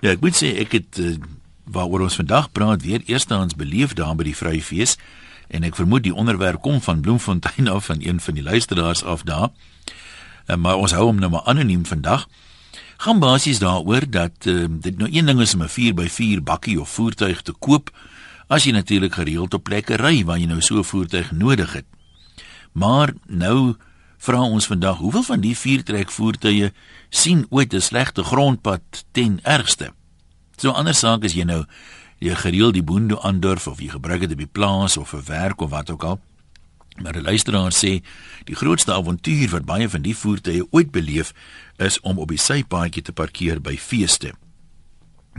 Ja, ek moet sê ek het uh, waaroor ons vandag praat weer eerstens beleef daar by die Vryfees en ek vermoed die onderwerp kom van Bloemfontein af van een van die luisteraars af daar. Uh, maar ons hou hom nou maar anoniem vandag. Gaan basies daaroor dat uh, dit nou een ding is om 'n 4x4 bakkie of voertuig te koop as jy natuurlik gereeld op plekke ry waar jy nou so 'n voertuig nodig het. Maar nou vra ons vandag hoeveel van die viertrek voertuie sien ooit 'n slegte grondpad ten ergste. So ander saak is jy nou jy gereeld die boonde aandurf of jy gebruik dit op die plaas of vir werk of wat ook al. Maar die luisteraar sê die grootste avontuur wat baie van die voertuie ooit beleef is om op die sypaadjie te parkeer by feeste.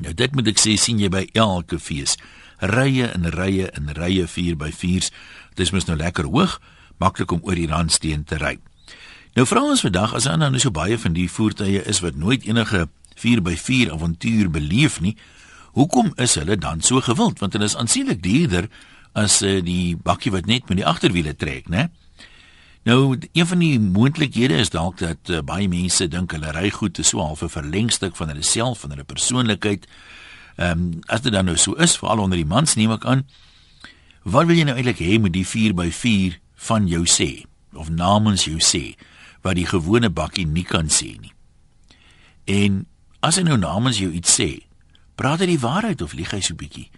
Nou dit moet ek sê sien jy by elke fees. Rye en rye en rye 4x4s. Dit is mos nou lekker hoog, maklik om oor die randsteen te ry. Nou vra ons vandag as aan nou so baie van die voertuie is wat nooit enige 4x4 avontuur beleef nie. Hoekom is hulle dan so gewild? Want hulle is aansienlik duurder as uh, die bakkie wat net met die agterwiele trek, né? Nou, een van die moontlikhede is dalk dat uh, baie mense dink hulle ry goed te so half 'n verlengstuk van hulle self, van hulle persoonlikheid. Ehm um, as dit dan nou so is, veral onder die mans neem ek aan, wat wil jy nou eintlik hê met die 4x4 van jou sê of namens jou sê? Wat die gewone bakkie nie kan sê nie. En as hy nou namens jou iets sê, praat hy die waarheid of lieg hy so bietjie?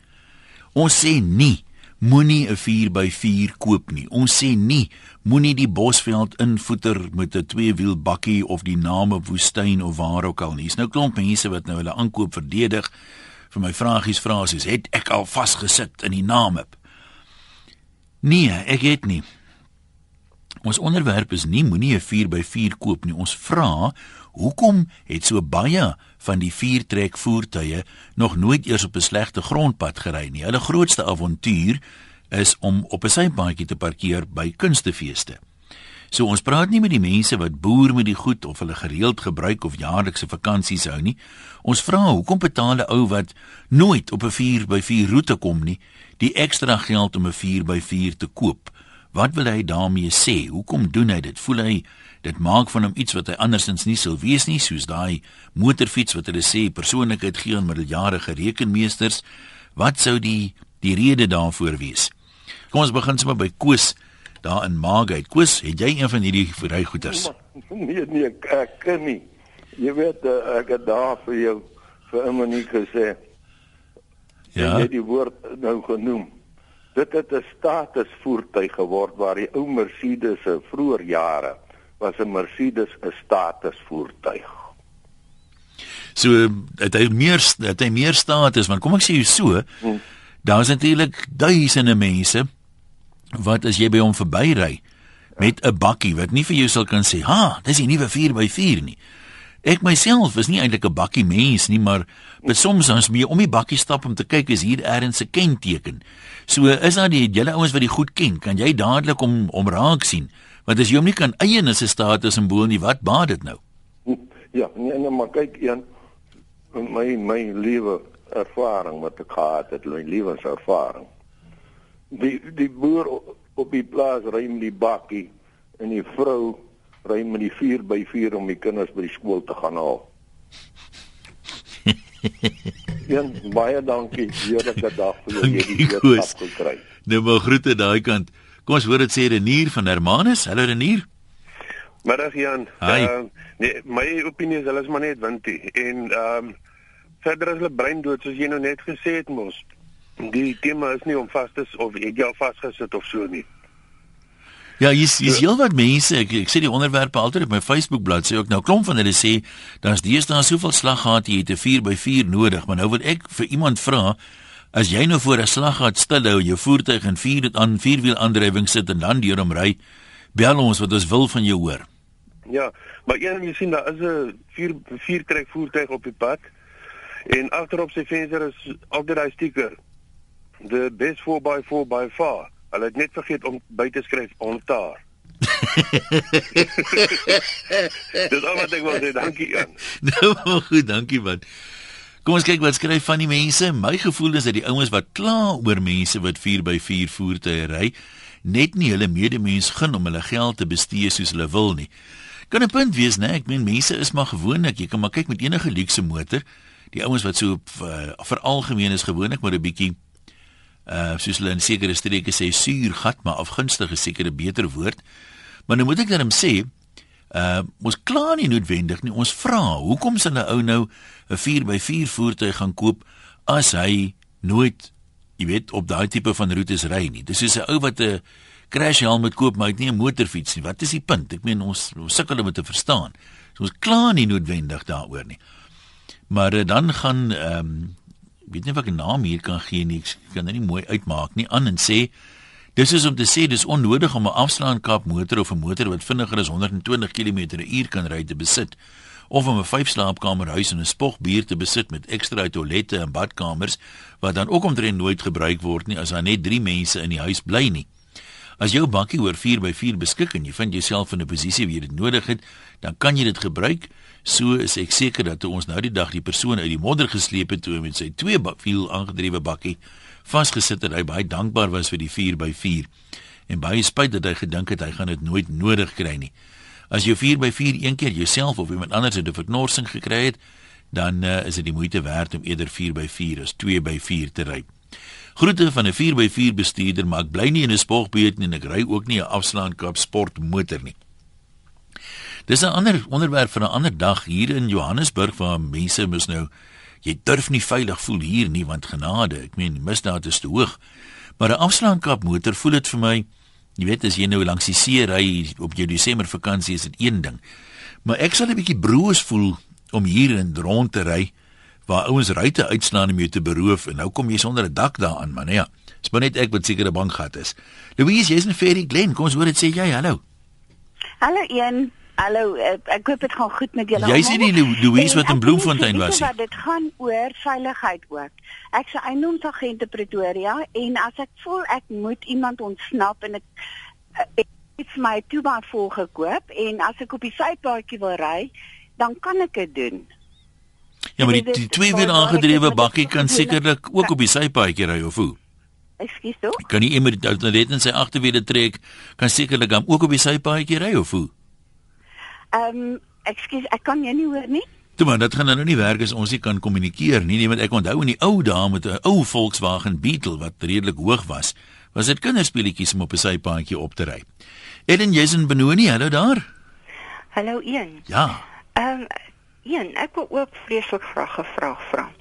Ons sê nie moenie 'n 4x4 koop nie. Ons sê nie moenie die bosveld invoeter met 'n tweewiel bakkie of die name woestyn of waar ook al nie. Dis nou klomp mense wat nou hulle aankoop verdedig. Vir my vragies vra as het ek al vasgesit in die name. Nee, ek het nie. Ons onderwerp is nie moenie 'n 4x4 koop nie. Ons vra, hoekom het so baie van die viertrek voertuie nog nooit eers op 'n slegte grondpad gery nie? Hulle grootste avontuur is om op 'n sypaadjie te parkeer by kunstefeeste. So ons praat nie met die mense wat boer met die goed of hulle gereeld gebruik of jaarlikse vakansies hou nie. Ons vra hoekom betaal 'n ou wat nooit op 'n 4x4 roete kom nie, die ekstra geld om 'n 4x4 te koop? Wat wil hy daarmee sê? Hoekom doen hy dit? Voel hy dit maak van hom iets wat hy andersins nie sou wees nie, soos daai motorfiets wat hulle sê persoonlikheid gee aan middeljarige rekenmeesters? Wat sou die die rede daarvoor wees? Kom ons begin sommer by Koos daar in Maagheid. Koos, het jy een van hierdie verrygoeders? Nee nee, ek, ek ken nie. Jy weet eh, ek het daar vir jou vir 'n minuut gesê. Ja. Jy het die woord nou genoem dit het 'n statusvoertuig geword waar die ou Mercedes se vroeë jare was 'n Mercedes 'n statusvoertuig. So het hy meer het hy meer status want kom ek sê so hmm. daar's natuurlik duisende mense wat as jy by hom verbyry met 'n bakkie wat nie vir jou sal kan sê ha dis 'n nuwe 4x4 nie Ek myself is nie eintlik 'n bakkie mens nie, maar met soms ons moet om die bakkie stap om te kyk is hier eers 'n kenteken. So is daar die julle ouens wat die goed ken, kan jy dadelik om om raak sien. Want as jy hom nie kan eien as 'n status simbool nie, wat baat dit nou? Ja, nee, nee maar kyk een my my lewe ervaring wat ek gehad het, my lewenservaring. Die die boer op die plaas ry met die bakkie en die vrou ry met die 4 by 4 om die kinders by die skool te gaan haal. Ja, baie dankie. Heerlike dag vir jou hierdie boodskap gekry. Nou maar groete daai kant. Kom ons hoor dit sê Renier van Hermanus. Hallo Renier. Middag Jan. Uh, nee, my opinie is hulle is maar net wintie en ehm um, verder is hulle brein dood soos jy nou net gesê het mos. Die tema is nie om vas te of ek jou vasgesit of so nie. Ja, hier's hier's ja. heelwat mense. Ek ek sê die onderwerpe altyd op my Facebook bladsy ook nou klomp van hulle sê daar's deesdae soveel slaggat jy het 'n 4x4 nodig, maar nou wil ek vir iemand vra as jy nou voor 'n slaggat stil hou, jou voertuig en vier dit aan vierwiel aandrywing sit en dan deur hom ry, bel ons wat ons wil van jou hoor. Ja, maar een jy sien daar is 'n 4 4 trek voertuig op die pad en agterop sy venster is altyd daai stiker the best 4x4 by far. Hulle het net vergeet om by te skryf ontaar. Dis al wat ek wou sê, dankie aan. Nou goed, dankie man. Kom ons kyk wat skryf van die mense. My gevoel is dat die ouens wat kla oor mense wat 4x4 voertuie ry, net nie hulle medemens gun om hulle geld te bestee soos hulle wil nie. Kan 'n punt wees, né? Ek meen mense is maar gewoonlik, jy kan maar kyk met enige luukse motor. die ouens wat so uh, veralgemeen is gewoonlik maar 'n bietjie uh soos hulle in sekere streke sê suur gat maar afgunstig is seker 'n beter woord. Maar nou moet ek net sê uh ons kla nie noodwendig nie. Ons vra, hoekom sal 'n ou nou 'n 4x4 voertuig gaan koop as hy nooit, jy weet, op daai tipe van roetes ry nie? Dis soos 'n ou wat 'n crash helm moet koop, maar hy het nie 'n motorfiets nie. Wat is die punt? Ek meen ons, ons sukkel om dit te verstaan. So ons kla nie noodwendig daaroor nie. Maar uh, dan gaan ehm um, weet nie wat 'n naam hier kan gee nie. Ek kan dit nie mooi uitmaak nie. Aan en sê Dis is om te sê dis onnodig om 'n afslaankap motor of 'n motor wat vinniger as 120 km/h kan ry te besit of om 'n vyfslaapkamer huis en 'n spogbuur te besit met ekstra toilette en badkamers wat dan ook omtrent nooit gebruik word nie as daar net 3 mense in die huis bly nie. As jou bakkie oor 4x4 beskik en jy vind jouself in 'n posisie waar jy dit nodig het, dan kan jy dit gebruik. So is ek seker dat toe ons nou die dag die persoon uit die modder gesleep het toe met sy twee wiel aangedrewe bakkie vasgesit het hy baie dankbaar was vir die 4x4 en baie spyt dat hy gedink het hy gaan dit nooit nodig kry nie. As jy 4x4 een keer jouself of iemand anders 'n verknorsing gekry het, dan uh, is dit die moeite werd om eerder 4x4 as 2x4 te ry. Groete van 'n 4x4 bestuurder, maar ek bly nie in 'n spogbeet nie en ek ry ook nie 'n afslaankap sportmotor nie. Dis 'n ander onderwerp vir 'n ander dag hier in Johannesburg waar mense mos nou jy durf nie veilig voel hier nie want genade, ek meen misdaad is te hoog. Maar 'n afslaankap motor voel dit vir my, jy weet as jy nou langs die see ry op jou Desember vakansie is dit een ding. Maar ek sal 'n bietjie broos voel om hier in rond te ry waar ouens ruitte uitslaan om jou te beroof en nou kom jy sonder 'n dak daaraan man, ja. Dis maar net ek wat seker 'n bankgat is. Louise, jy's in Ferry Glen. Kom ons hoor dit sê jy hallo. Hallo een. Hallo, ek, ek hoop dit gaan goed met julle. Jy sien die Louise wat in Bloemfontein was. Ja, dit gaan oor veiligheid ook. Ek se eienoomsagent te Pretoria en as ek voel ek moet iemand ontsnap en ek het eh, my tuba vol gekoop en as ek op die sypaadjie wil ry, dan kan ek dit doen. Ja, maar die, die twee wiel aangedrewe bakkie kan sekerlik ook op die sypaadjie ry of hoe? Ekskuus toe. Kan nie iemand net in sy agterwiele trek kan sekerlik dan ook op die sypaadjie ry of hoe? Ehm, um, ekskuus, ek kan jou nie hoor nie. Toe maar, dit gaan nou nie werk as ons nie kan kommunikeer nie, nie want ek onthou in die ou dae met 'n ou Volkswagen Beetle wat redelik hoog was, was dit kinderspeletjies om op 'n sypaadjie op te ry. Eden Jason Benoni, hallo daar. Hallo Ian. Ja. Ehm um, Ian, ek wil ook vreeslik graag 'n vraag vra.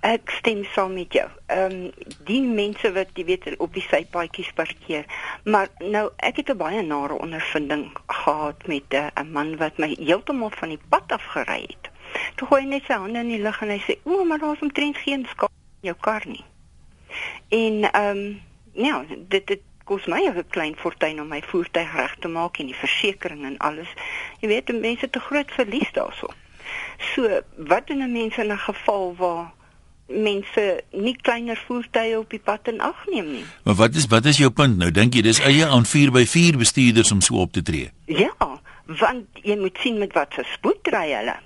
Ek stem saam met jou. Ehm um, die mense wat jy weet op die sypaadjies parkeer. Maar nou ek het 'n baie nare ondervinding gehad met 'n uh, man wat my heeltemal van die pad af gery het. Toe gooi hy net sy hande in die lug en hy sê: "O, maar daar's omtrent geen skade in jou kar nie." En ehm um, ja, dit dit kos my 'n klein fortuin om my voertuig reg te maak en die versekerings en alles. Jy weet, mense te groot verlies daarso. So, wat doen 'n mens in 'n geval waar mense nie kleiner voertuie op die pad in ag neem nie. Maar wat is wat is jou punt nou? Dink jy dis eie aan 4x4 bestuurders om so op te tree? Ja, want jy moet sien met wat se spoed ry hulle.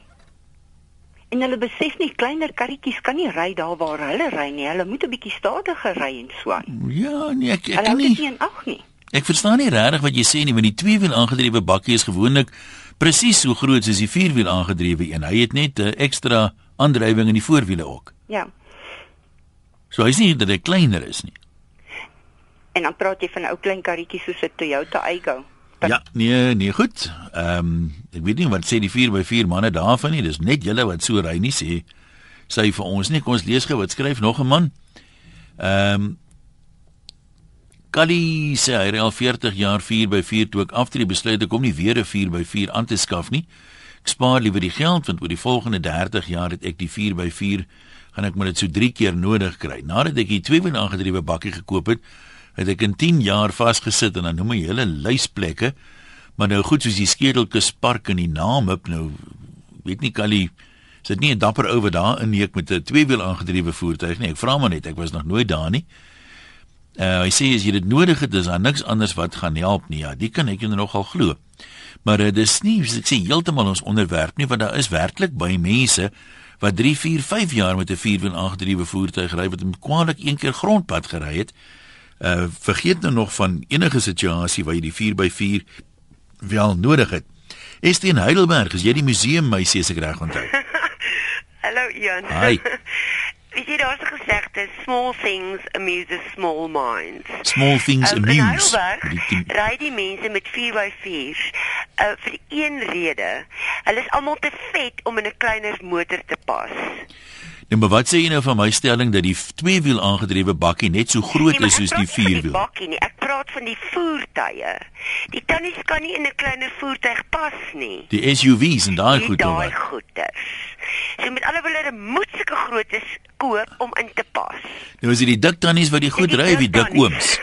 En hulle besef nie kleiner karretjies kan nie ry daar waar hulle ry nie. Hulle moet 'n bietjie stadiger ry en so aan. Ja, nee, ek ek kan nie. nie ag nie. Ek verstaan nie regtig wat jy sê nie, want die tweewiel aangedrewe bakkie is gewoonlik presies so groot soos die vierwiel aangedrewe een. Hy het net 'n ekstra aandrywing in die voorwiele ook. Ja. So hy's nie dat hy kleiner is nie. En dan praat jy van 'n ou klein karretjie soos 'n Toyota Aygo. Ja, nee, nee, goed. Ehm um, ek weet nie wat sê die 4x4 manne daarvan nie. Dis net julle wat so ry nie sê sê vir ons nie. Kom ons lees gou wat skryf nog 'n man. Ehm um, Kali sê hy ry al 40 jaar 4x4 toe ek aftree besluit ek kom nie weer 'n 4x4 aan te skaf nie. Ek spaar liewer die geld want oor die volgende 30 jaar het ek die 4x4 gaan ek maar dit so 3 keer nodig kry. Nadat ek die tweewiel aangedrewe bakkie gekoop het, het ek in 10 jaar vasgesit en dan noem my hele lysplekke. Maar nou goed soos die Skedelkus Park in die naam op nou weet nie Kali sit nie 'n dapper ou wat daar inneek met 'n tweewiel aangedrewe voertuig nie. Ek vra maar net, ek was nog nooit daar nie. Uh hy sê as jy dit nodig het, is daar niks anders wat gaan help nie. Ja, dit kan ek jou nogal glo. Maar uh, dis nie ek sê heeltemal ons onderwerp nie want daar is werklik baie mense wat 3, 4, 5 jaar met 'n vierwiel aangedrewe voertuig ry wat hom kwaliek een keer grondpad gery het. Uh vergeet nou nog van enige situasie waar jy die 4x4 wel nodig het. Dit in Heidelberg? Is jy die museum meisie as ek reg onthou? Hallo Ian. Hi. Weet jy daar's 'n gesegde small things amuse small minds. Small things Um, amuse. ry die mense met 4x4s uh, vir een rede. Hulle is almal te vet om in 'n kleiner motor te pas. Nou, maar wat sê jy nou van my stelling dat die tweewiel aangedrewe bakkie net so groot Nee, is soos die vierwiel? bakkie nie. Ek praat van die voertuie. Die tannies kan nie in 'n kleiner voertuig pas nie. Die SUV's en daai Die goed daai dan. goeders. So met alle woorde moet sulke grootes koop om in te pas. Nou is dit die dik tannies wat die goed Die ry of die dik ooms?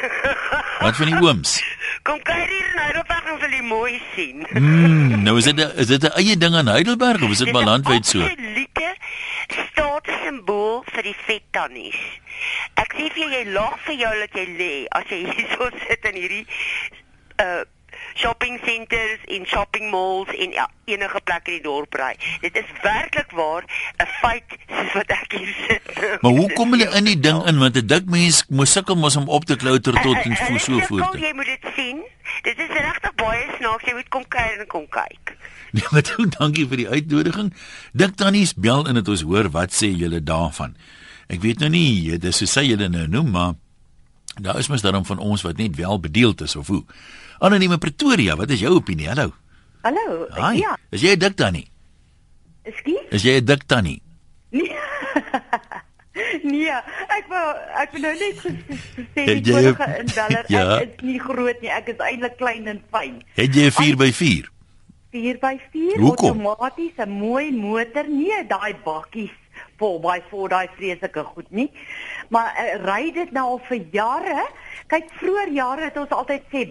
Wat van die ooms? Kom kyk hier in Heidelberg en sal jy mooi sien. Mm, nou is dit 'n- is dit 'n eie ding aan Heidelberg of is dit maar landwyd so? Dis 'n absolute statussimbool vir die vet tannies. Ek sê vir jou jy lag vir jou dat jy lê as jy hierso sit in hierdie uh shopping centers en shopping malls en ja, enige plek in die dorp ry. Dit is werklik waar 'n feit soos wat ek hier sit. Maar hoe kom hulle in die ding in want 'n dik mens moet sukkel mos om op te klouter tot en voor so sukkel, voort. Jy moet dit sien. Dit is regtig baie snaaks. Jy moet kom kyk en kom kyk. Nee, maar toe, dankie vir die uitnodiging. Dik tannies bel in dit ons hoor wat sê julle daarvan. Ek weet nou nie, dis so sê julle nou noem maar daar is mos daarom van ons wat net wel bedeeld is of hoe. Anonieme Pretoria, wat is jou opinie? Hallo. Hallo. Hi. Ja, Is jy 'n dik tannie? ekskuus. Is jy 'n dik tannie? Nee. nee, ek wou ek wou nou net ges- gesê die vorige inbeller Ja. ek is nie groot nie, ek is eintlik klein en fyn. Het jy 'n 4x4? 4x4 Hoekom? outomaties 'n mooi motor, nie daai bakkies vol by voor daai vreeslike goed nie. Maar uh, ry dit nou al vir jare. Kyk, vroeër jare het ons altyd sê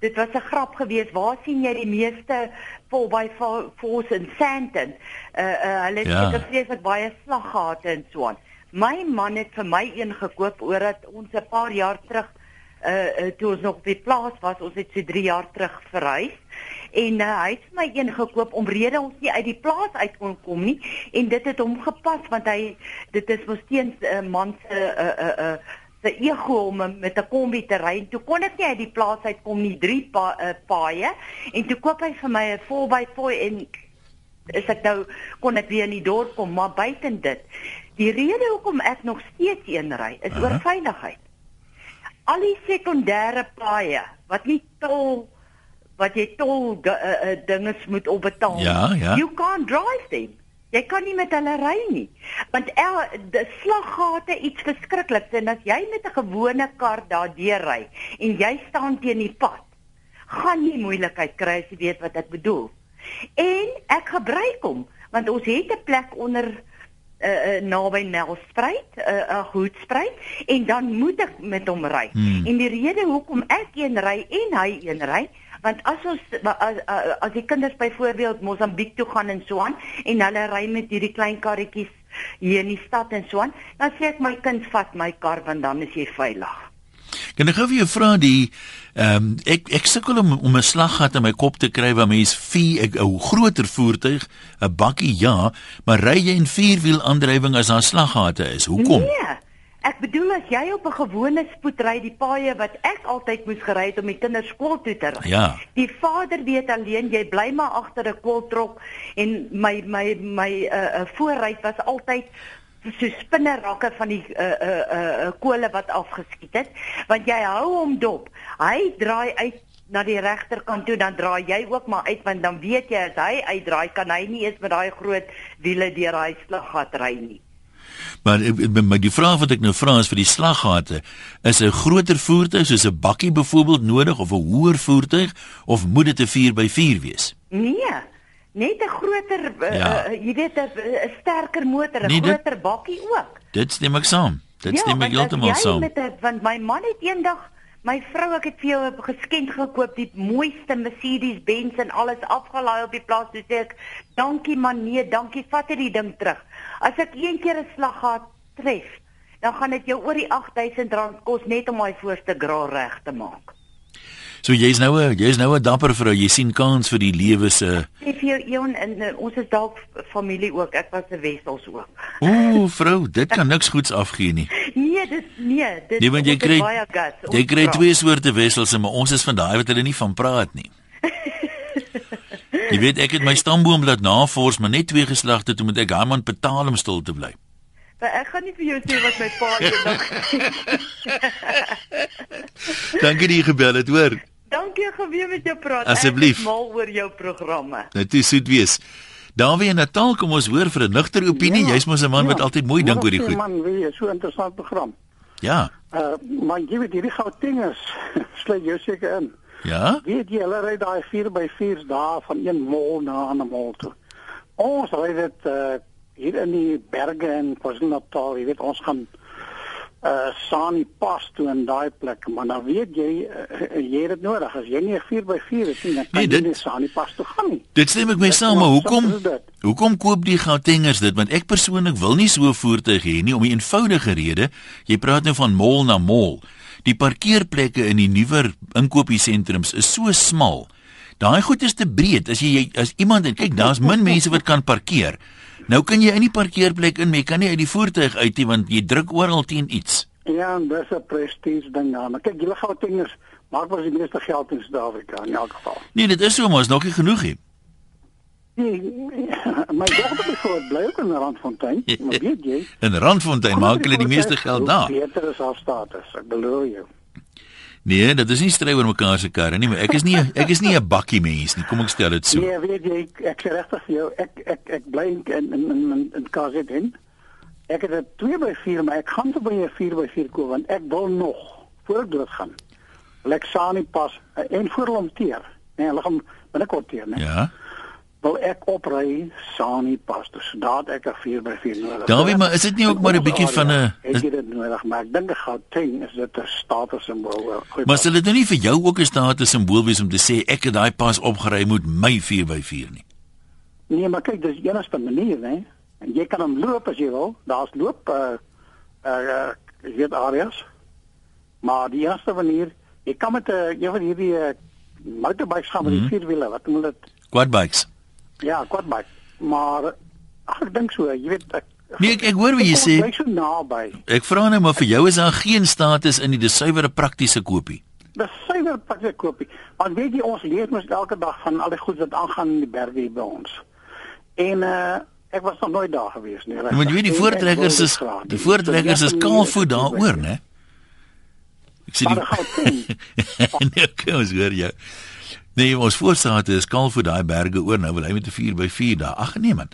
dit was 'n grap geweest. Waar sien jy die meeste vol by force in Sandton? Uh uh hulle het Ja. seker vreeslik baie slaggate en so aan. My man het vir my een gekoop omdat ons 'n paar jaar terug uh, uh toe ons nog op die plaas was, ons het so 3 jaar terug verhuis en uh, hy het vir my een gekoop omrede ons nie uit die plaas uit kon kom nie en dit het hom gepas want hy dit is mos teens 'n uh, man se uh uh uh se ego om met 'n kombi te ry. En Toe kon ek nie uit die plaas uit kom nie, drie pa, uh, paaie en toe koop hy vir my 'n 4x4 en is ek nou kon ek weer in die dorp kom, maar buiten dit. Die rede hoekom ek nog steeds een ry is Aha. oor veiligheid. Al die sekondêre paaie wat nie tol wat jy tol uh, uh, dinge moet opbetaal. Ja, ja. You can't drive them. Jy kan nie met hulle ry nie. Want el die slaggate iets verskrikliks en as jy met 'n gewone kar daardeur ry en jy staan teen die pad, gaan jy moeilikheid kry as jy weet wat ek bedoel. En ek gebruik hom want ons het 'n plek onder uh, uh, naby Nelspruit, 'n uh, uh, Hoedspruit en dan moet ek met hom ry. Hmm. En die rede hoekom ek een ry en hy een ry, want as ons as, as, die kinders byvoorbeeld Mosambiek toe gaan en so aan en hulle ry met hierdie klein karretjies hier in die stad en so aan, dan sê ek my kind vat my kar want dan is jy veilig. Kan ek gou vir jou vra die ehm um, ek ek sukkel om om 'n slaggat in my kop te kry waar mens vier 'n groter voertuig, 'n bakkie ja, maar ry jy in vierwiel aandrywing as daar slaggate is? Hoekom? Nee. Ek bedoel as jy op 'n gewone spoed ry die paaie wat ek altyd moes gery het om die kinders skool toe te ry. Ja. Die vader weet alleen jy bly maar agter 'n kooltrok en my my my uh, uh voorruit was altyd so spinnerakke van die uh uh uh, uh kole wat afgeskiet het want jy hou hom dop. Hy draai uit na die regterkant toe dan draai jy ook maar uit want dan weet jy as hy uitdraai kan hy nie eens met daai groot wiele deur daai slaggat ry nie. Maar eh, eh, maar die vraag wat ek nou vra is vir die slaggate, is 'n groter voertuig soos 'n bakkie byvoorbeeld nodig of 'n hoër voertuig of moet dit 'n 4x4 wees? Nee, net 'n groter Ja. ja. uh, jy weet 'n sterker motor, 'n Nee, dit- groter bakkie ook. Dit stem ek saam. Dit ja, stem ek heeltemal saam. Met 'n want my man het eendag my vrou ek het vir jou 'n geskenk gekoop, die mooiste Mercedes Benz en alles afgelaai op die plaas. Toe sê ek, "Dankie man, nee, dankie, vat dit die ding terug." As ek een keer 'n slaggat tref, dan gaan dit jou oor die R8000 kos net om my voorste gra reg te maak. So jy's nou 'n jy's nou 'n dapper vrou. Jy sien kans vir die lewe se Sê vir jou Eon en uh, ons is dalk familie ook. Ek was 'n Wessels ook. Ooh, vrou, dit kan niks goeds afgee nie. Nee, dis nee, dit Nee, want jy ons het kry baie guts, jy kry twee soorte wessels, maar ons is van daai wat hulle nie van praat nie. Jy weet ek het my stamboom laat navors, maar net twee geslagte toe moet ek Herman betaal om stil te bly. Maar ek gaan nie vir jou sê wat my pa eendag Dankie dat jy gebel het, hoor. Dankie weer met jou praat. Asseblief. Ek is mal oor jou programme. Dit is soet wees. Daar weer in Natal kom ons hoor vir 'n nugter opinie. Ja, Jy's mos 'n man wat ja. altyd mooi dink oor die goed. Man, wie is so interessant program. Ja. Uh maar jy weet hierdie Gautengers sluit jou seker in. Ja. Weet jy hulle ry daai 4x4's daar van een mol na 'n ander mol toe. Ons ry dit uh hier in die berge in KwaZulu-Natal, jy weet ons gaan uh Sani pas toe in daai plek, maar dan weet jy uh, jy het dit nodig as jy nie 'n 4x4 het nie, dan kan Nee, nee, dit- jy nie Sani pas toe gaan nie. Dit stem ek mee saam, maar hoekom hoekom koop die Gautengers dit? Want ek persoonlik wil nie so voertuig hê nie om 'n eenvoudige rede. Jy praat nou van mall na mall. Die parkeerplekke in die nuwer inkopiesentrums is so smal. Daai goed is te breed. As jy as iemand en kyk, daar's min mense wat kan parkeer. Nou kan jy in die parkeerplek in, maar jy kan nie uit die voertuig uit nie want jy druk oral teen iets. Ja, dis 'n prestige ding daar. Maar kyk, julle Gautengers maak mos die meeste geld in Suid-Afrika in elk geval. Nee, dit is so, maar is nog nie genoeg nie. Nee, my dogter bijvoorbeeld bly ook in Randfontein, maar weet jy? In Randfontein maak hulle die meeste geld daar. Beter is haar status, ek belowe jou. Nee, dit is nie stry oor mekaar se karre nie, maar ek is nie ek is nie 'n bakkie mens nie. Kom ek stel dit so. Nee, weet jy, ek, ek sê regtig vir jou, ek ek ek bly in in in in, in KZN. Ek het 'n 2 by 4, maar ek gaan vir my 'n 4 by 4 koop want ek wil nog voor ek dood gaan. Lexani pas eh, en voor hom teer. Nee, hulle gaan binnekort teer, né? Ja. Wil ek opry Sani pas. Dus daar het ek 'n 4 by 4 nodig. Dawie, maar is dit nie ook maar 'n bietjie van 'n Ek het dit nodig, maar ek dink Gauteng is dit 'n statussimbool. wel. Goed, Maar sal dit nou nie vir jou ook 'n status simbool wees om te sê ek het daai pas opgery moet my 4x4 nie. Nee, maar kyk, dis die enigste manier, né? En jy kan hom loop as jy wil. Daar's loop uh uh weet areas. Maar die enigste manier, jy kan met 'n uh, een van hierdie uh, motorbikes gaan met die vier wiele, wat noem hulle dit? Quad bikes. Ja, quadbike. Maar ag ek dink so, jy weet ek Nee, ek, ek hoor wat jy ek sê. bly so naby. Ek vra nou maar vir jou is daar geen status in die dis suiwer 'n praktiese koopie. Dis suiwer pakkie koopie. Want weet jy ons lees mos elke dag van al die goed wat aangaan in die berge hier by ons. En uh ek was nog nooit daar gewees nie. Want jy weet die En ek voortrekkers is die voortrekkers is ja, kaalvoet daaroor, né? Ek sê Maar die Gauteng. Nee, kom ons hoor jou. Nee, ons voorstate is kaalvoet daai berge oor nou wil hy met 'n 4x4 daar. Ag nee man.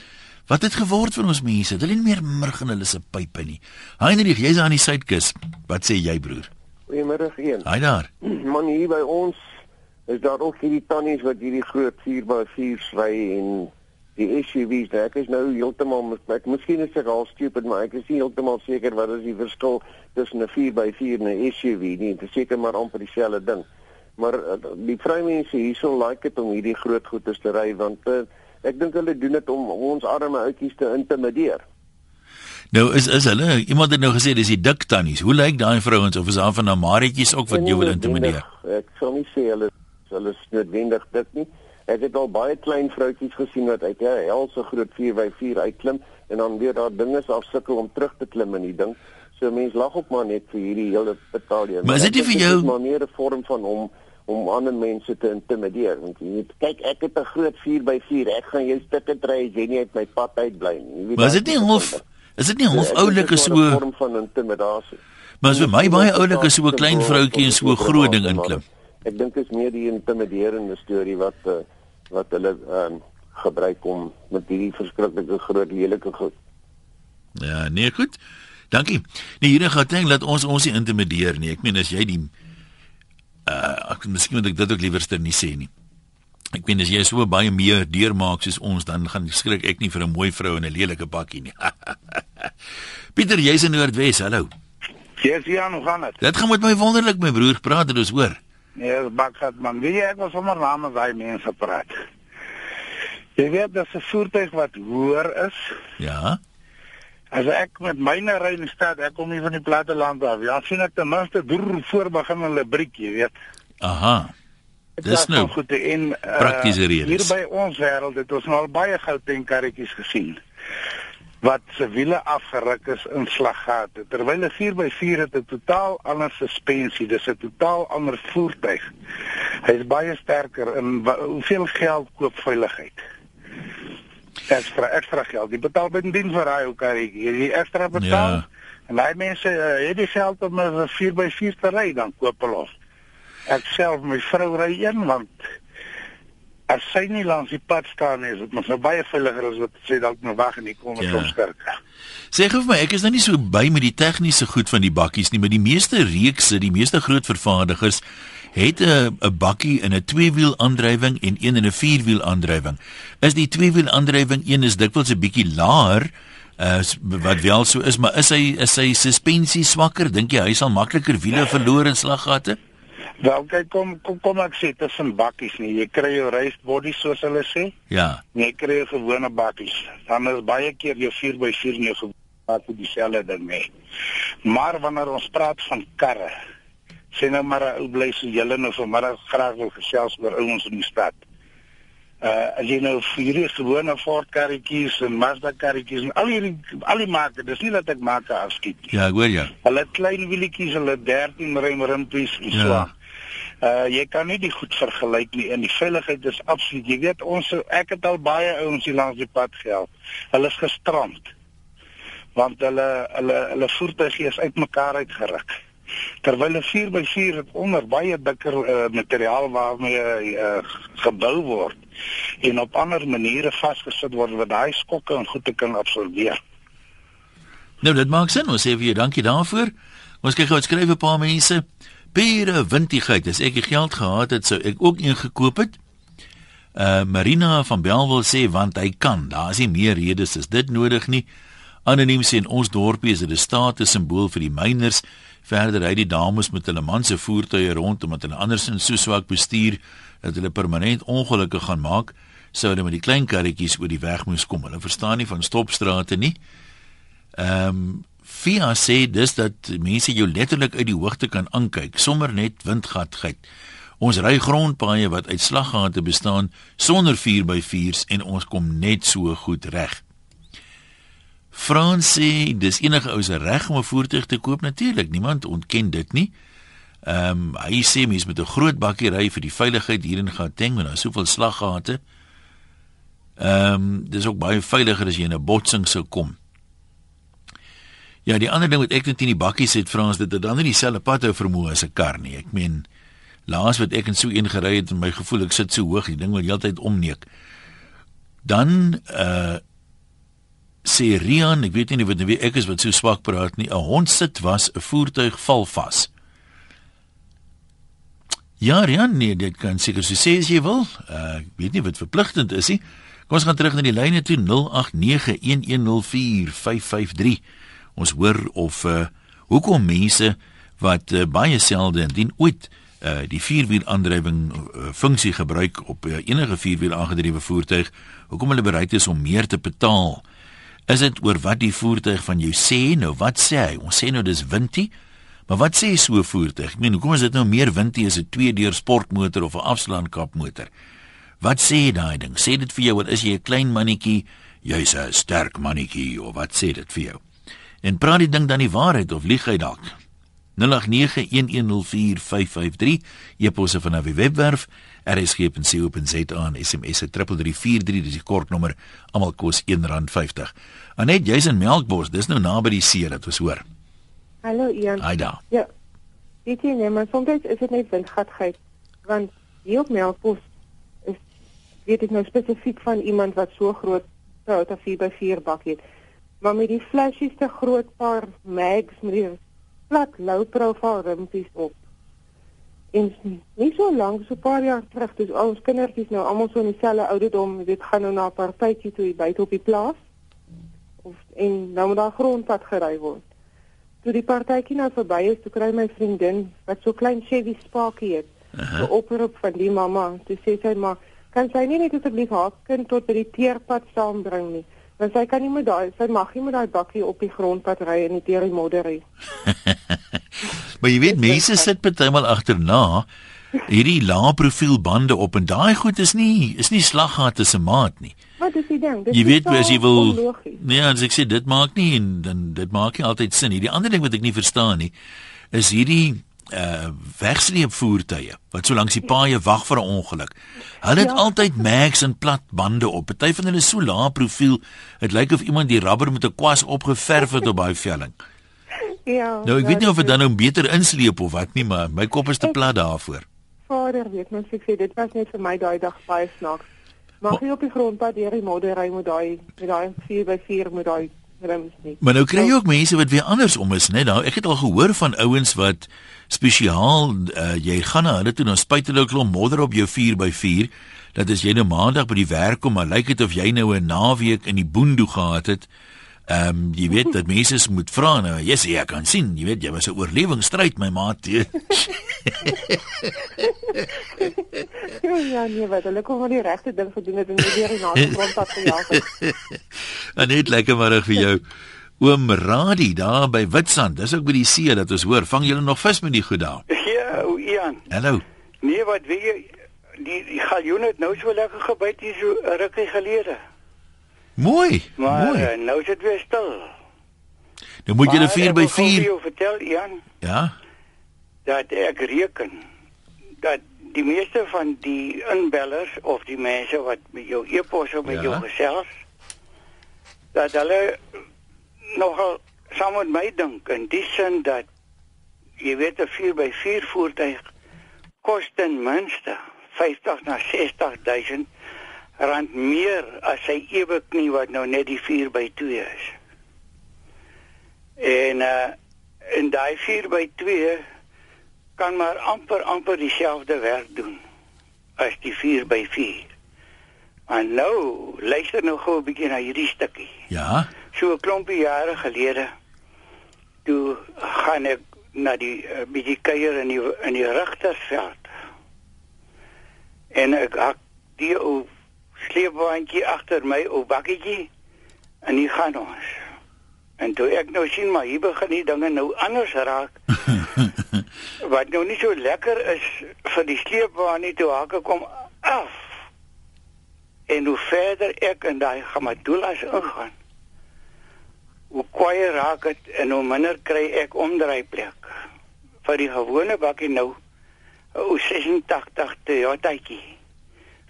Wat het geword van ons mense? Hulle het nie meer murg in hulle se pype nie. Heinrich, jy's aan die suidkus. Wat sê jy broer? Goeiemiddag een. Haai daar. Man hier by ons is daar ook hierdie tannies wat hierdie groot 4x4 ry en die SUV's. Nou, ek is nou heeltemal ek miskien is ek al stupid, maar ek is nie heeltemal seker wat is die verskil tussen 'n 4x4 en 'n SUV nie. Dit is seker maar amper dieselfde ding. Maar uh, die vroumense hierso like dit om hierdie groot goedes te ry want uh, ek dink hulle doen dit om ons arme outjies te intimideer. Nou is is hulle iemand het nou gesê dis die dik tannies. Hoe lyk daai vrouens of is daar van na Marietjies ook wat jou wil intimideer? Ek sal nie sê hulle hulle is noodwendig dit nie. Ek het al baie klein vroutjies gesien wat uit 'n helse groot 4x4 uitklim en dan weer daar dinge af sukkel om terug te klim in die ding. So mense lag ook maar net vir hierdie hele betalie. Maar is dit nie vir jou- is maar meer 'n vorm van om om ander mense te intimideer want jy weet kyk ek het 'n groot 4x4 ek gaan jou stukke dry as jy nie uit my pad uit bly nie. Weet, Maar is dit nie van ding. is dit nie dit oulike maar 'n so vorm van intimidasie. Maar as vir my baie oulike so 'n klein vroutjie en so 'n groot ding inklim. Ek dink is meer die intimiderende storie wat uh, wat hulle ehm um, gebruik om met hierdie verskriklike groot lelike goed. Ja, nee, goed. Dankie. Nee, hier gaan dink dat ons ons nie intimideer nie. Ek meen as jy die uh ek miskien moet ek dit ook liewerster nie sê nie. Ek meen as jy so baie meer deurmaak soos ons dan gaan skrik ek nie vir 'n mooi vrou in 'n lelike pakkie nie. Pieter, jy's in Noordwes. Hallo. Yes, ja, hoe gaan dit? Dit gaan met my wonderlik my broer. Praat dit ons hoor. Nee, dis bakgat man. Wie ek was sommer namens daai mense praat. Jy weet dat 'n voertuig wat hoër is, Ja. As ek met myne ry in die stad, ek kom nie van die platte land af. Ja, sien ek ten minste deur voor begin hulle briek, jy weet. Aha. Dis nou goed en uh, praktiese redes. Hier by ons wêreld het ons nou al baie Gauteng karretjies gesien. wat se wiele afgeruk is in slaggate. Terwyl 'n 4x4 het 'n totaal ander suspensie, dis 'n totaal ander voertuig. Hy is baie sterker in hoeveel geld koop veiligheid? Ekstra ekstra geld. Jy betaal binne dien vir hy ook hy jy ekstra betaal. Ja. En daai mense uh, het die geld om 'n 4x4 te ry dan koop hulle. Ek self my vrou ry een want as sy nie langs die pad staan nie, is dit mos nou baie veiliger as wat sy dalk nou wag en nie kom ja. omsterk. Sê gou vir my, ek is nou nie so by met die tegniese goed van die bakkies nie, maar die meeste reekse, die meeste groot vervaardigers het 'n 'n bakkie in 'n tweewiel aandrywing en een in 'n vierwiel aandrywing. Is die tweewiel aandrywing een is dikwels 'n bietjie laer as uh, wat wel so is, maar is hy is hy suspensie swakker? Dink jy hy sal makliker wiele verloor in slaggate? Wel kyk kom kom kom ek sê tussen bakkies nie. Jy kry jou race body soos hulle sê. Ja. Jy kry gewone bakkies. Dan is baie keer jou 4x4 nie wat dieselfde ding nie. Maar wanneer ons praat van karre, sê nou maar 'n ou bly so julle nou vanmiddag graag wil gesels oor ouens in die stad. Uh as jy nou vir hierdie gewone Ford karretjies en Mazda karretjies en al hierdie al die marke, dis nie dat ek maak afskiet nie. Ja, ek hoor jou. Hulle klein wielietjies, hulle 13 rem rimpies en so. Uh jy kan nie die goed vergelyk nie en die veiligheid is absoluut. Jy weet ons ek het al baie ouens hier langs die pad gehelp. Hulle is gestrand. Want hulle hulle hulle voertuie is uitmekaar uitgeruk. Terwyl 'n 4x4 het onder baie dikker uh, materiaal waarmee uh, gebou word en op ander maniere vasgesit word wat daai skokke en goed te kan absorbeer. Nou dit maak sin. Ons sê vir jou dankie daarvoor. Ons kyk gou, skryf 'n paar mense pure wintigheid. As ek die geld gehad het, sou ek ook een gekoop het. Uh Marina van Belwel sê want hy kan. Daar is nie meer redes as dit nodig nie. Anoniem sê in ons dorpie is dit 'n status simbool vir die myners. Verder ry die dames met hulle man se voertuie rond omdat hulle andersins so swak bestuur dat hulle permanent ongelukke gaan maak. Sou hulle met die klein karretjies oor die weg moes kom. Hulle verstaan nie van stopstrate nie. Ehm um, FIA sê dis dat mense jou letterlik uit die hoogte kan aankyk, sommer net windgatgeit. Ons ry grondpaaie wat uit slaggate bestaan sonder 4x4s en ons kom net so goed reg. Frans sê dis enige ou se reg om 'n voertuig te koop natuurlik, niemand ontken dit nie. Ehm um, hy sê mens met 'n groot bakkie ry vir die veiligheid hier in Gauteng, want daar is soveel slaggate. Ehm um, dis ook baie veiliger as jy in 'n botsing sou kom. Ja, die ander ding wat ek net in die bakkies het vra ons dit dan nie dieselfde pad hou vermoë as 'n kar nie. Ek meen laas wat ek in so een gery het en my gevoel ek sit so hoog, die ding wil heeltyd omneek. Dan uh sê Rian, ek weet nie wat wie ek is wat so swak praat nie. 'n Hond sit was 'n voertuig val vas. Ja, Rian, nee, dit kan seker so sê as jy wil. Uh ek weet nie wat verpligtend is nie. Kom ons gaan terug na die lyne toe 0891104553. Ons hoor of uh hoekom mense wat uh, baie selde indien ooit uh die vierwiel aandrywing uh, funksie gebruik op uh, enige vierwiel aangedrewe voertuig, hoekom hulle bereid is om meer te betaal. Is dit oor wat die voertuig van jou sê? Nou wat sê hy? Ons sê nou dis wintie. Maar wat sê so voertuig? Ek meen, hoekom is dit nou meer wintie as 'n twee-deur sportmotor of 'n afslaankapmotor? Wat sê daai ding? Sê dit vir jou wat is jy 'n klein mannetjie? Jy's 'n sterk mannetjie of wat sê dit vir jou? En praat die ding dan die waarheid of lieg hy dalk? 0891104553 eposse van 'n webwerf rsg.co.za en SMS 3343 dis die kortnommer almal kos R1.50. Anet jy's in Melkbos dis nou naby die see dat ons hoor. Hallo Ian. Hi daar. Ja. Dit is net maar soms is dit net windgatheid want hier op Melkbos is weet ek nou spesifiek van iemand wat so groot Toyota 4x4 bak het maar met die flashies te groot paar mags met die plat low profile rimpies op. En nie so lank so paar jaar terug, dis ons kindertjies nou almal so in dieselfde ouderdom, weet, gaan nou na 'n partytjie toe by op die plaas. Of en nou moet daar grondpad gery word. Toe die partytjie nou verby is, toe kry my vriendin wat so klein Chevy Sparkie het, uh -huh. 'n oproep van die mamma, toe sê sy maar kan sy nie net asseblief haar kind tot by die teerpad saambring nie? Want sy kan nie met daai, sy mag nie met daai bakkie op die grondpad ry en nie deur die modder ry. maar jy weet mense sit partymal agterna hierdie lae profiel bande op en daai goed is nie is nie slaggate se maat nie. Wat is die ding? Dit Jy weet as jy wil onlogies. Nee, as ek sê dit maak nie en dan dit maak nie altyd sin nie. Die ander ding wat ek nie verstaan nie is hierdie uh wegsleep voertuie wat so langs die paaie wag vir 'n ongeluk. Hulle het ja. altyd mags en plat bande op. Party van hulle is so lae profiel. Dit lyk of iemand die rubber met 'n kwas opgeverf het op daai velling. Ja. Nou ek weet nie of dit dit dan nou beter insleep of wat nie, maar my kop is te plat daarvoor. Vader weet mens ek sê dit was net vir my daai dag baie snaaks. Mag jy op die grondpad deur die modder ry met daai met daai 4x4 met daai rims nie. Maar nou kry jy ook mense wat weer andersom is, né? Nou ek het al gehoor van ouens wat spesiaal uh, jy gaan na hulle toe dan spuit hulle 'n klomp modder op jou 4x4. Dat as jy nou maandag by die werk kom, maar lyk dit of jy nou 'n naweek in die boondoe gehad het. Ehm um, jy weet dat mense moet vra nou, yes, jy kan sien, jy weet jy was 'n oorlewingsstryd my maat. ja nee, wat hulle kom van die regte ding gedoen het en nie deur die naaste grondpad gejaag het. En net lekker middag vir jou. Oom Radie daar by Witstrand. Dis ook by die see dat ons hoor, vang julle nog vis met die goed daar. Ja, o, Ian. Hallo. Nee, wat weet jy, die die galjoen het nou so lekker gebyt hier so rukkie gelede. Mooi. Maar mooi. uh, nou is dit weer stil. Nou moet jy 'n Maar 4 ek by wil gou vir 4. jou vertel, Ian, Ja. dat ek reken dat die meeste van die inbellers of die mense wat met jou e-pos of met Ja. jou gesels dat hulle nogal saam met my dink in die sin dat jy weet 'n 4 by 4 voertuig kos ten minste 50 na 60000 rand meer as sy ewe knie wat nou net die 4 by 2 is. En uh en daai 4 by 2 kan maar amper amper dieselfde werk doen as die 4 by 4. Maar nou, luister nou gou 'n bietjie na hierdie stukkie. Ja. So 'n klompie jare gelede toe gaan ek na die uh, bietjie kuier in die in die Rigtersveld. En ek hak die ou sleepwaandjie agter my ou bakkietjie en hier gaan ons. En toe ek nou sien maar hier begin die dinge nou anders raak. wat nou nie so lekker is vir die sleepwaan nie toe hak ek kom af. En hoe verder ek in daai gamatulas ingaan, hoe kwaier raak dit en hoe minder kry ek omdraaiplek. Vir die gewone bakkie nou, 'n ou 86 Toyotaatjie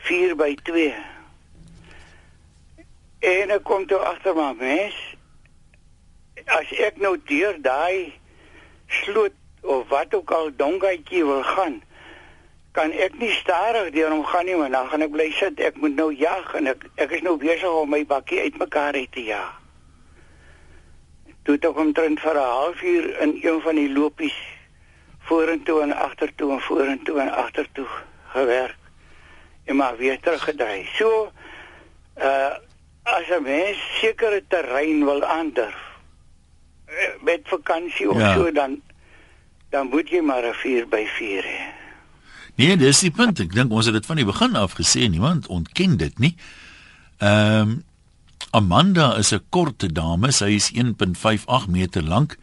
4 by 2. En ek kom toe agter maar mens, as ek nou deur daai sloot of wat ook al dongaatjie wil gaan, kan ek nie stadig deur hom gaan nie, want dan gaan ek bly sit. Ek moet nou jag en ek ek is nou besig om my bakkie uitmekaar uit te jag. Toe het ek omtrent vir 'n halfuur in een van die lopies vorentoe en agtertoe en vorentoe en agtertoe gewerk en maar weer teruggedraai. So uh as 'n mens sekere terrein wil aandurf eh, met vakansie of Ja. so dan dan moet jy maar 'n 4 by 4 hê. Nee, dis die punt. Ek dink ons het dit van die begin af gesê, niemand ontken dit nie. Ehm um, Amanda is 'n kort dame, sy is 1.58 meter lank.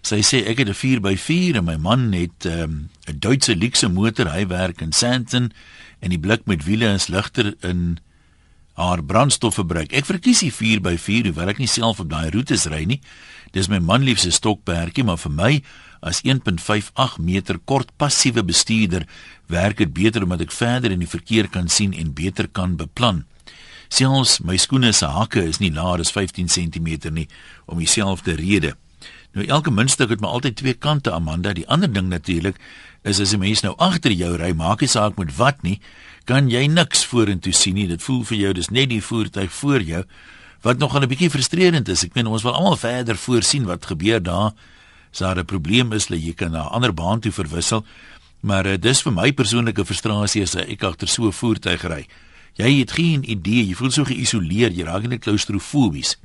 Sy sê ek het 'n 4 by 4 en my man het ehm, 'n um, Duitse luxe motor. Hy werk in Sandton en die blik met wiele is ligter in haar brandstofverbruik. Ek verkies die 4 by 4 hoewel ek nie self op daai roetes ry nie. Dis my man liefse stokperdjie, maar vir my as 1.58 meter kort passiewe bestuurder werk dit beter omdat ek verder in die verkeer kan sien en beter kan beplan. Selfs my skoene se hakke is nie laer as 15 cm nie om dieselfde rede. Nou elke muntstuk het maar altyd twee kante Amanda. Die ander ding natuurlik is as 'n mens nou agter jou ry, maak nie saak met wat nie, kan jy niks vorentoe sien nie. Dit voel vir jou dis net die voertuig voor jou wat nogal 'n bietjie frustrerend is. Ek meen ons wil almal verder voorsien wat gebeur daar. As daar 'n probleem is, dat jy kan na 'n ander baan toe verwissel. Maar uh, dis vir my persoonlike frustrasie as ek agter so 'n voertuig ry. Jy het geen idee, jy voel so geïsoleer, jy raak net klaustrofobies.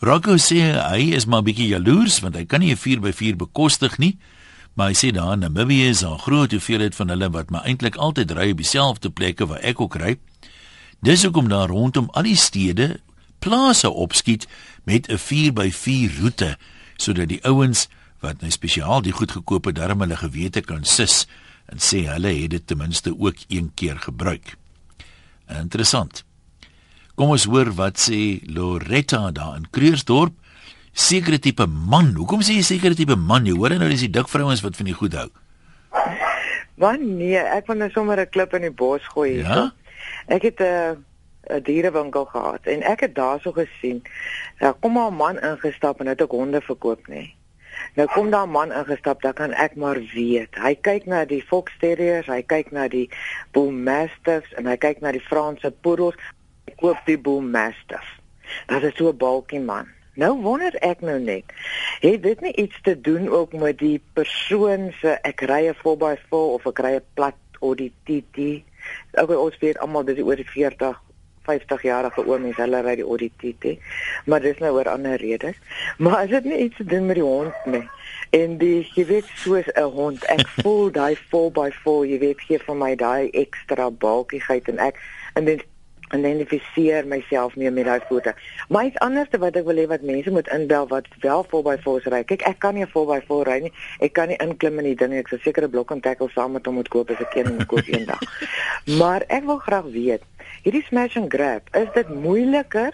Rocco sê hy is maar bietjie jaloers want hy kan nie 'n 4x4 bekostig nie. Maar hy sê daar in Namibië is daar 'n groot hoeveelheid van hulle wat maar eintlik altyd ry op dieselfde plekke waar ek ook ry. Dis hoekom daar rondom al die stede plase opskiet met 'n 4x4 roete sodat die ouens wat nou spesiaal die goed gekoop het, darm hulle gewete kan sis en sê hulle het dit ten minste ook een keer gebruik. Interessant. Kom ons hoor wat sê Loretta daar in Kreursdorp. Sekere tipe man. Hoekom sê jy sekere tipe man? Jy hoor nou dis die dik vrouens wat van die goed hou. Want nee, ek wou net sommer 'n klip in die bos gooi hier. Ja? Ek het 'n 'n dierewinkel gehad en ek het daarso gesien. Daar kom 'n man ingestap en het ook honde verkoop nê. Nee. Nou kom daar 'n man ingestap, dan kan ek maar weet. Hy kyk na die Fox Terriers, hy kyk na die Bull Mastiffs en hy kyk na die Franse Poodles. Hy koop die Bull Mastiff. Dat is so 'n balkie man. Nou wonder ek nou net, het dit nie iets te doen ook met die persoon se ek ry 'n 4x4 of ek ry 'n plat Audi TT? Ook ons weet almal dis oor die 40 50 jarige oomies hulle ry die Audi TT. Maar dis nou oor ander redes. Maar is dit nie iets te doen met die hond nie? En die jy weet soos 'n hond, ek voel daai 4x4, jy weet gee vir my daai ekstra balkigheid en ek en dit identifiseer myself mee met daai foto. Maar iets anders wat ek wil hê wat mense moet inbel wat wel 4x4s ry. Kyk, ek kan nie 'n 4x4 ry nie. Ek kan nie inklim in die ding nie. Ek sou seker 'n blok en tackle saam met hom moet koop as ek een moet koop eendag. Maar ek wil graag weet, hierdie smash and grab, is dit moeiliker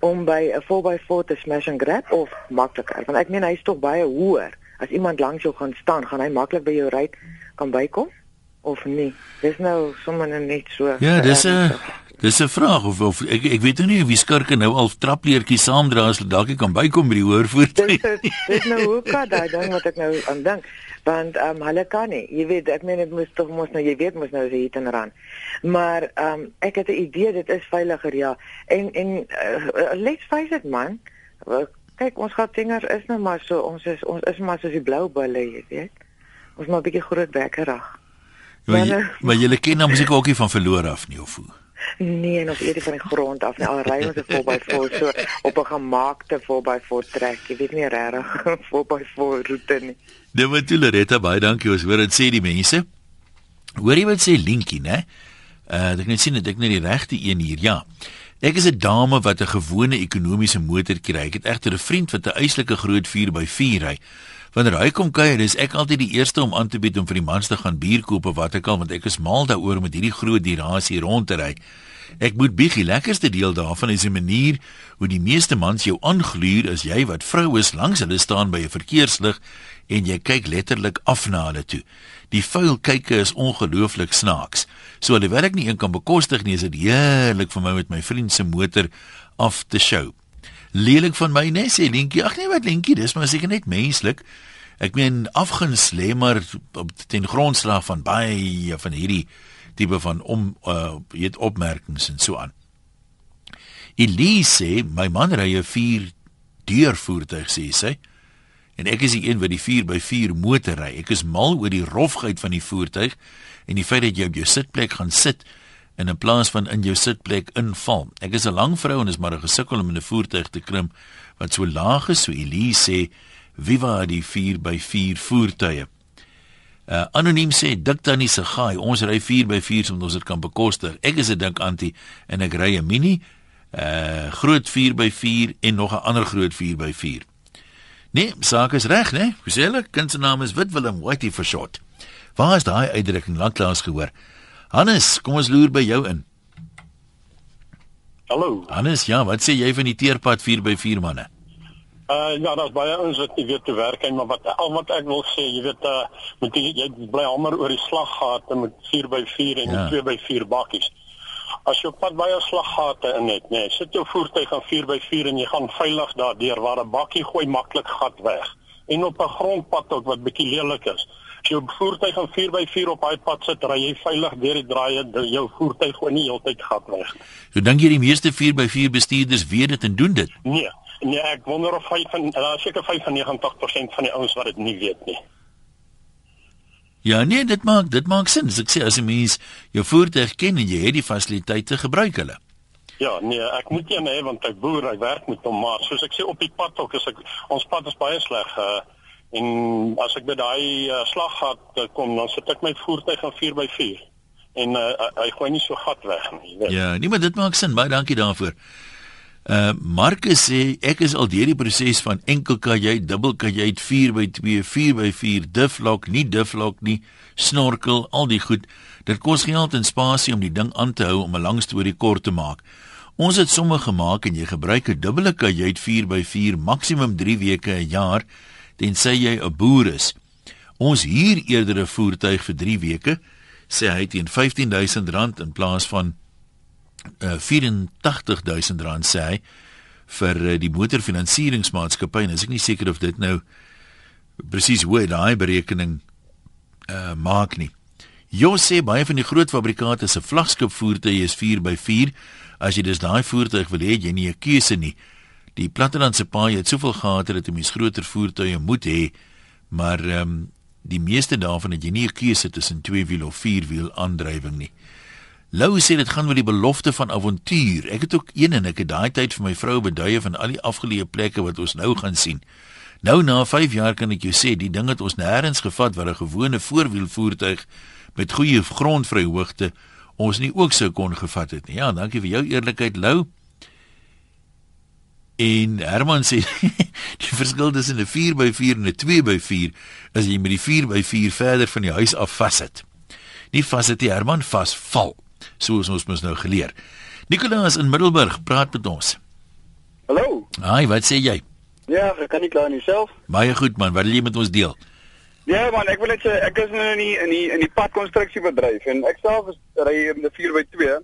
om by 'n 4x4 te smash and grab of makliker? Want ek meen hy's tog baie hoër. As iemand langs jou gaan staan, gaan hy maklik by jou ry kan bykom of nie? Dis nou sommer net so. Ja, dis 'n Dis 'n vraag of of ek ek weet nou nie wie skurke nou al trapleertjies saamdra as hulle dalk kan bykom by die hoër voertuig. Dis nou hoe kan daai ding wat ek nou aan dink want ehm um, hulle kan nie. Jy weet ek meen dit moet tog mos nou jy weet mos nou jy hier in ran. Maar ehm um, ek het 'n idee dit is veiliger ja. En en uh, let's face it man. Kyk ons gaan vingers is nou maar so ons is ons is maar soos die blou bulle jy weet. Ons maar 'n bietjie groot bekkerig. Maar jy, maar jy ken nou musiek ookie van verloor af nie of hoe? Nee, nog eerder van die grond af. Nee, al ry ons 'n 4x4 so op 'n gemaakte 4x4 trek. Jy weet nie regtig 4x4 roete nie. Dit moet jy Loretta baie dankie. Ons hoor dit sê die mense. Hoor jy wat sê Linkie, né? Uh ek net sien dat ek net die regte een hier. Ja. Ek is 'n dame wat 'n gewone ekonomiese motor kry. Ek het egter 'n vriend wat 'n eislike groot 4x4 ry. Wanneer hy kom kuier, is ek altyd die eerste om aan te bied om vir die mans te gaan bier koop of wat ek al want ek is mal daaroor om met hierdie groot dirasie rond te ry. Ek moet bietjie lekkerste deel daarvan is 'n manier hoe die meeste mans jou aangluur as jy wat vrou is langs hulle staan by 'n verkeerslig en jy kyk letterlik af na hulle toe. Die vuil kykke is ongelooflik snaaks. So alhoewel ek nie een kan bekostig nie, is dit heerlik vir my met my vriend se motor af te show. Lelik van my net sê Linkie, ag nee wat Linkie, dis maar seker net menslik. Ek meen afguns lê maar ten grondslag van baie van hierdie tipe van om uh weet opmerkings en so aan. Elise, my man ry 'n 4 deurvoertuig sê sy. En ek is die een wat die 4x4 motor ry. Ek is mal oor die rofheid van die voertuig en die feit dat jy op jou sitplek gaan sit en in plaas van in jou sitplek inval. Ek is 'n lang vrou en is maar gesukkel om in 'n voertuig te klim wat so laag is so Elise sê Viva die 4x4 voertuie. Uh anoniem sê dik tannie se gaai, ons ry 4x4 sodat ons dit kan bekostig. Ek is 'n dink antie en ek ry 'n mini uh groot 4x4 en nog 'n ander groot 4x4. Nee, saak is reg, né? Nee? Gesellig, kind se naam is Wit Willem Whitey for short. Waar is daai uitdrukking lanklaas gehoor? Hannes, kom ons loer by jou in. Hallo. Hannes, ja, wat sê jy van die teerpad 4x4 manne? Uh ja, daar's baie ouens wat nie weet te werk nie, maar wat al wat ek wil sê, jy weet uh moet jy, jy bly hamer oor die slaggate met 4x4 en ja. 2x4 bakkies. As jy pad baie slaggate in het, nee, sit jou voertuig aan 4x4 en jy gaan veilig daardeur waar 'n bakkie gooi maklik gat weg. En op 'n grondpad ook wat bietjie lelik is. As jou voertuig aan 4x4 op daai pad sit, ry jy veilig deur die draaie, jou voertuig gooi nie heeltyd gat weg. So dink jy die meeste 4x4 bestuurders weet dit en doen dit? Nee. Nee, ek wonder of hy van daar seker 95% van die ouens wat dit nie weet nie. Ja, nee, dit maak dit maak sin. As ek sê as 'n mens jou voertuig ken en jy het die fasiliteite gebruik hulle. Ja, nee, ek moet een hê want ek boer, ek werk met hom, maar soos ek sê op die pad ook, as ek ons pad is baie sleg uh en as ek by daai uh, slaggat uh, kom, dan sit ek my voertuig aan 4x4 en uh, hy gooi nie so gat weg nie, jy. Ja, nee, maar dit maak sin. Baie dankie daarvoor. Uh Marcus sê ek is al deur die proses van enkel kajuit, dubbel kajuit, 4x2, 4x4, diflok, nie diflok nie, snorkel, al die goed. Dit kos geld en spasie om die ding aan te hou om 'n lang storie kort te maak. Ons het somme gemaak en jy gebruik 'n dubbele kajuit 4x4 maksimum 3 weke 'n jaar tensy jy 'n boer is. Ons huur eerder 'n voertuig vir 3 weke, sê hy teen R15000 in plaas van uh, R84000 sê hy vir uh, die motorfinansieringsmaatskappy en as ek nie seker of dit nou presies hoe daai berekening uh, maak nie. Jo sê baie van die groot fabrikante se vlaggenskap voertuie is 4x4. As jy dus daai voertuig wil hê, jy nie 'n keuse nie. Die plattelandse paaie het soveel gate dat 'n mens groter voertuie moet hê, maar ehm um, die meeste daarvan het jy nie 'n keuse tussen twee wiel of vier wiel aandrywing nie. Lou sê dit gaan oor die belofte van avontuur. Ek het ook een en ek het daai tyd vir my vrou beduie van al die afgeleë plekke wat ons nou gaan sien. Nou na 5 jaar kan ek jou sê, die ding het ons nêrens gevat waar 'n gewone voorwielvoertuig met goeie grondvryhoogte ons nie ook sou kon gevat het nie. Ja, dankie vir jou eerlikheid, Lou. En Herman sê die verskil tussen 'n 4x4 en 'n 2x4 is jy met die 4x4 verder van die huis af vassit. Nie vassit die Herman vasval. Soos ons mos nou geleer. Nikolaas in Middelburg praat met ons. Hallo. Haai, wat sê jy? Ja, ek kan nie klaar nie self. Baie goed man, wat wil jy met ons deel? Ja man, ek wil net sê ek is nou in die in die in die padkonstruksiebedryf en ek self ry met 'n 4x2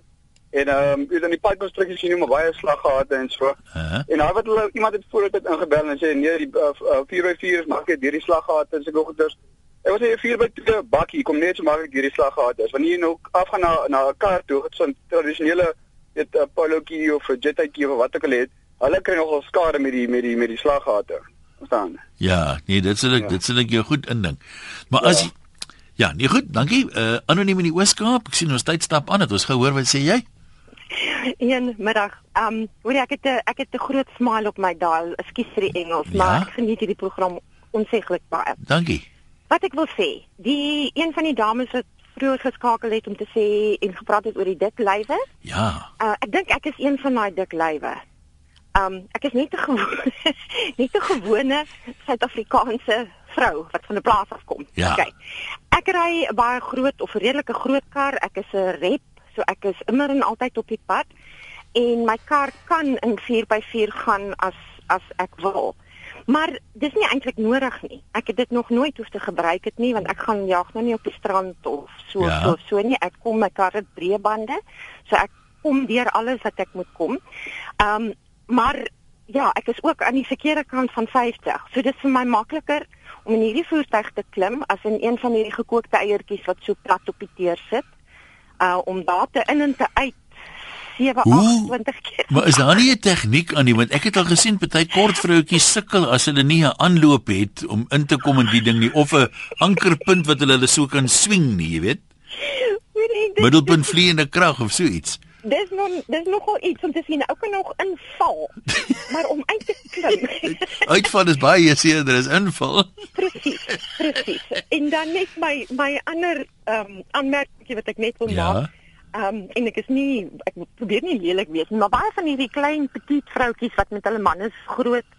en ehm um, in die padkonstruksie sien jy maar baie slaggate en so. Uh -huh. En daar wat hulle iemand het voor dit ingebel en sê nee, die uh, uh, 4x4 is maak dit deur die slaggate en so goeders. Ek wil sê 'n 4x2 bakkie kom net so maklik deur die slaggate. Wanneer jy nou afgaan na na 'n kar toe, so 'n tradisionele dit 'n Polokie of 'n Jettykie of wat ook al het, hulle kry nogal skade met die met die met die slaggate verstaan. Ja, nee, dit sal ek ja. dit sal ek jou goed indink. Maar ja. as Ja, nee goed, dankie. Uh anoniem in die Ooskaap. Ek sien ons tyd stap aan. Het ons gehoor wat sê jy? Een middag. Um hoor jy ek het 'n ek het 'n groot smile op my dial. Ekskuus vir die Engels, ja? maar ek geniet hierdie program onseeglik baie. Dankie. Wat ek wil sê, die een van die dames wat vroeër geskakel het om te sê en gepraat het oor die dik lywe. Ja. Uh ek dink ek is een van daai dik lywe. Um ek is net 'n gewone net 'n gewone Suid-Afrikaanse vrou wat van 'n plaas af kom. Ja. Okay. Ek ry 'n baie groot of redelike groot kar. Ek is 'n rep, so ek is immer en altyd op die pad en my kar kan in 4x4 gaan as as ek wil. Maar dis nie eintlik nodig nie. Ek het dit nog nooit hoef te gebruik het nie want ek gaan jag nou nie op die strand of so ja. so so nie. Ek kom my kar het breë bande, so ek kom deur alles wat ek moet kom. Um Maar ja, ek is ook aan die verkeerde kant van 50. So dit is vir my makliker om in hierdie voertuig te klim as in een van hierdie gekookte eiertjies wat so plat op die teer sit. Uh om daar te in en te uit 728 keer. Maar is daar nie 'n tegniek aan nie want ek het al gesien party kort vroutjies sukkel as hulle nie 'n aanloop het om in te kom in die ding nie of 'n ankerpunt wat hulle hulle so kan swing nie, jy weet. Middelpunt vliegende krag of so iets. Dis nog dis nogal iets om te sien. Ou kan nog inval. maar om uit te klim. Uitval is baie seer, daar is inval. Dan net my my ander ehm um, aanmerking wat ek net wil ja. maak. Ehm um, en ek is nie ek probeer nie lelik wees nie, maar baie van hierdie klein petit vroutjies wat met hulle manne groot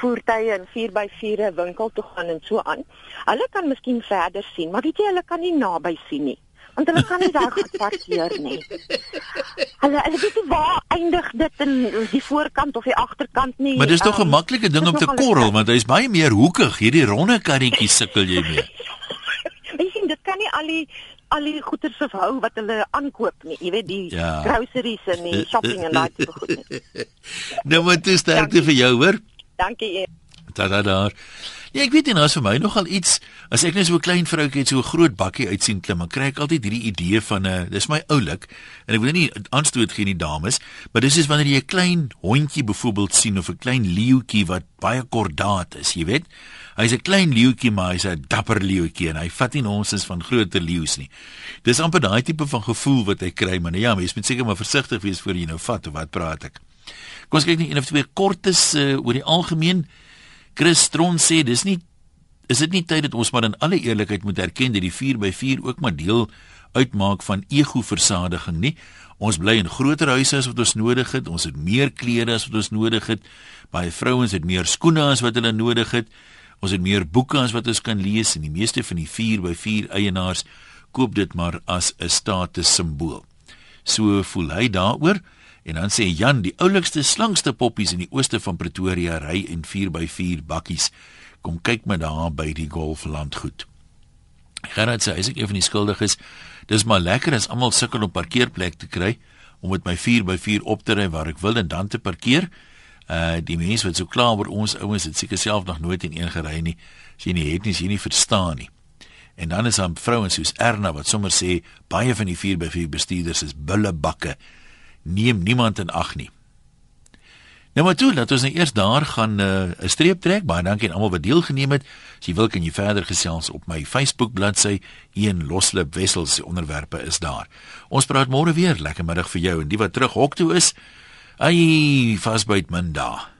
voertuie en 4x4 'n winkel toe gaan en so aan. Hulle kan miskien verder sien, maar weet jy hulle kan nie naby sien nie want hulle kan nie daar geparkeer nie. Hulle hulle weet nie waar eindig dit in die voorkant of die agterkant nie. Maar dis tog 'n um, maklike ding om te korrel want hy's baie meer hoekig. Hierdie ronde karretjies sukkel jy mee. Jy sien dit kan nie al die al die goeder se hou wat hulle aankoop nie. Jy weet die ja. groceries en die shopping en daai tipe goed nie. nou moet jy sterkte vir jou hoor. Dankie. Tada daar. Ja, ek weet nie, nou is vir my nogal iets as ek net so 'n klein vroutjie het so 'n groot bakkie uitsien klim, dan kry ek altyd hierdie idee van 'n uh, dis my oulik en ek wil nie aanstoot gee nie dames, maar dis is wanneer jy 'n klein hondjie byvoorbeeld sien of 'n klein leeuetjie wat baie kordaat is, jy weet. Hy's 'n klein leeuetjie, maar hy's 'n dapper leeuetjie en hy vat nie nonsens van groter leeu's nie. Dis amper daai tipe van gevoel wat hy kry, maar nou ja, mens moet seker maar versigtig wees voor jy nou vat of wat praat ek. Kom ons kyk net een of twee kortes uh, oor die algemeen. Chris Stron sê dis nie is dit nie tyd dat ons maar in alle eerlikheid moet erken dat die 4x4 ook maar deel uitmaak van ego-versadiging nie? Ons bly in groter huise as wat ons nodig het. Ons het meer klere as wat ons nodig het. Baie vrouens het meer skoene as wat hulle nodig het. Ons het meer boeke as wat ons kan lees en die meeste van die 4x4 eienaars koop dit maar as 'n status simbool. So voel hy daaroor en dan sê Jan die oulikste slangste poppies in die ooste van Pretoria ry in 4x4 bakkies. Kom kyk maar daar by die golflandgoed. Gerard sê hy is ek een van die skuldiges. Dis maar lekker as almal sukkel om parkeerplek te kry om met my 4x4 op te ry waar ek wil en dan te parkeer. Uh die mense wat so klaar oor ons ouens het seker self nog nooit in een gery nie. As jy nie het nie, jy nie verstaan nie. En dan is daar vrouens soos Erna wat sommer sê baie van die 4x4 bestuurders is bullebakke. Neem niemand in ag nie. Nou maar toe, laat ons nou eers daar gaan uh, 'n uh, streep trek. Baie dankie aan almal wat deelgeneem het. As jy wil kan jy verder gesels op my Facebook bladsy. Een loslip wessels onderwerpe is daar. Ons praat môre weer. Lekker middag vir jou en die wat terug hok toe is. Ai, vasbyt min daar.